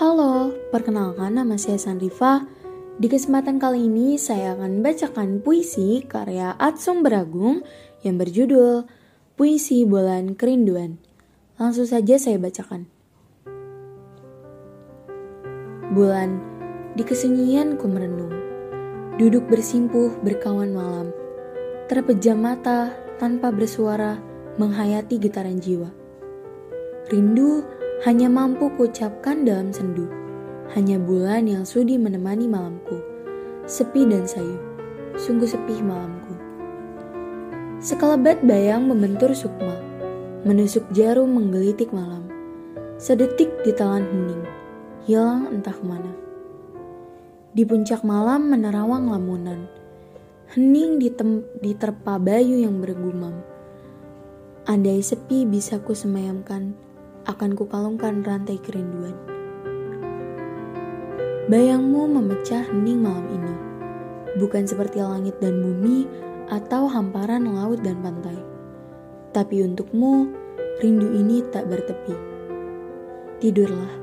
Halo, perkenalkan nama saya Sanrifa. Di kesempatan kali ini saya akan bacakan puisi karya Atsum Beragung yang berjudul Puisi Bulan Kerinduan. Langsung saja saya bacakan. Bulan, di kesunyian ku merenung. Duduk bersimpuh berkawan malam. Terpejam mata tanpa bersuara menghayati getaran jiwa. Rindu hanya mampu kucapkan dalam sendu. Hanya bulan yang sudi menemani malamku. Sepi dan sayu, sungguh sepi malamku. Sekelebat bayang membentur sukma, menusuk jarum menggelitik malam. Sedetik ditelan hening, hilang entah ke mana. Di puncak malam menerawang lamunan, hening diterpa bayu yang bergumam. Andai sepi bisa ku semayamkan, akan kukalungkan rantai kerinduan. Bayangmu memecah hening malam ini, bukan seperti langit dan bumi atau hamparan laut dan pantai. Tapi untukmu, rindu ini tak bertepi. Tidurlah,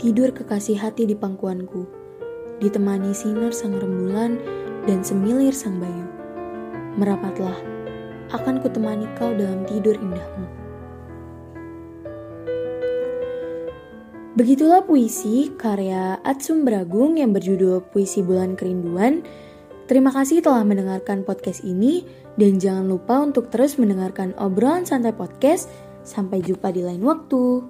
tidur kekasih hati di pangkuanku, ditemani sinar sang rembulan dan semilir sang bayu. Merapatlah, akan kutemani kau dalam tidur indahmu. Begitulah puisi karya Atsum Bragung yang berjudul Puisi Bulan Kerinduan. Terima kasih telah mendengarkan podcast ini dan jangan lupa untuk terus mendengarkan obrolan santai podcast. Sampai jumpa di lain waktu.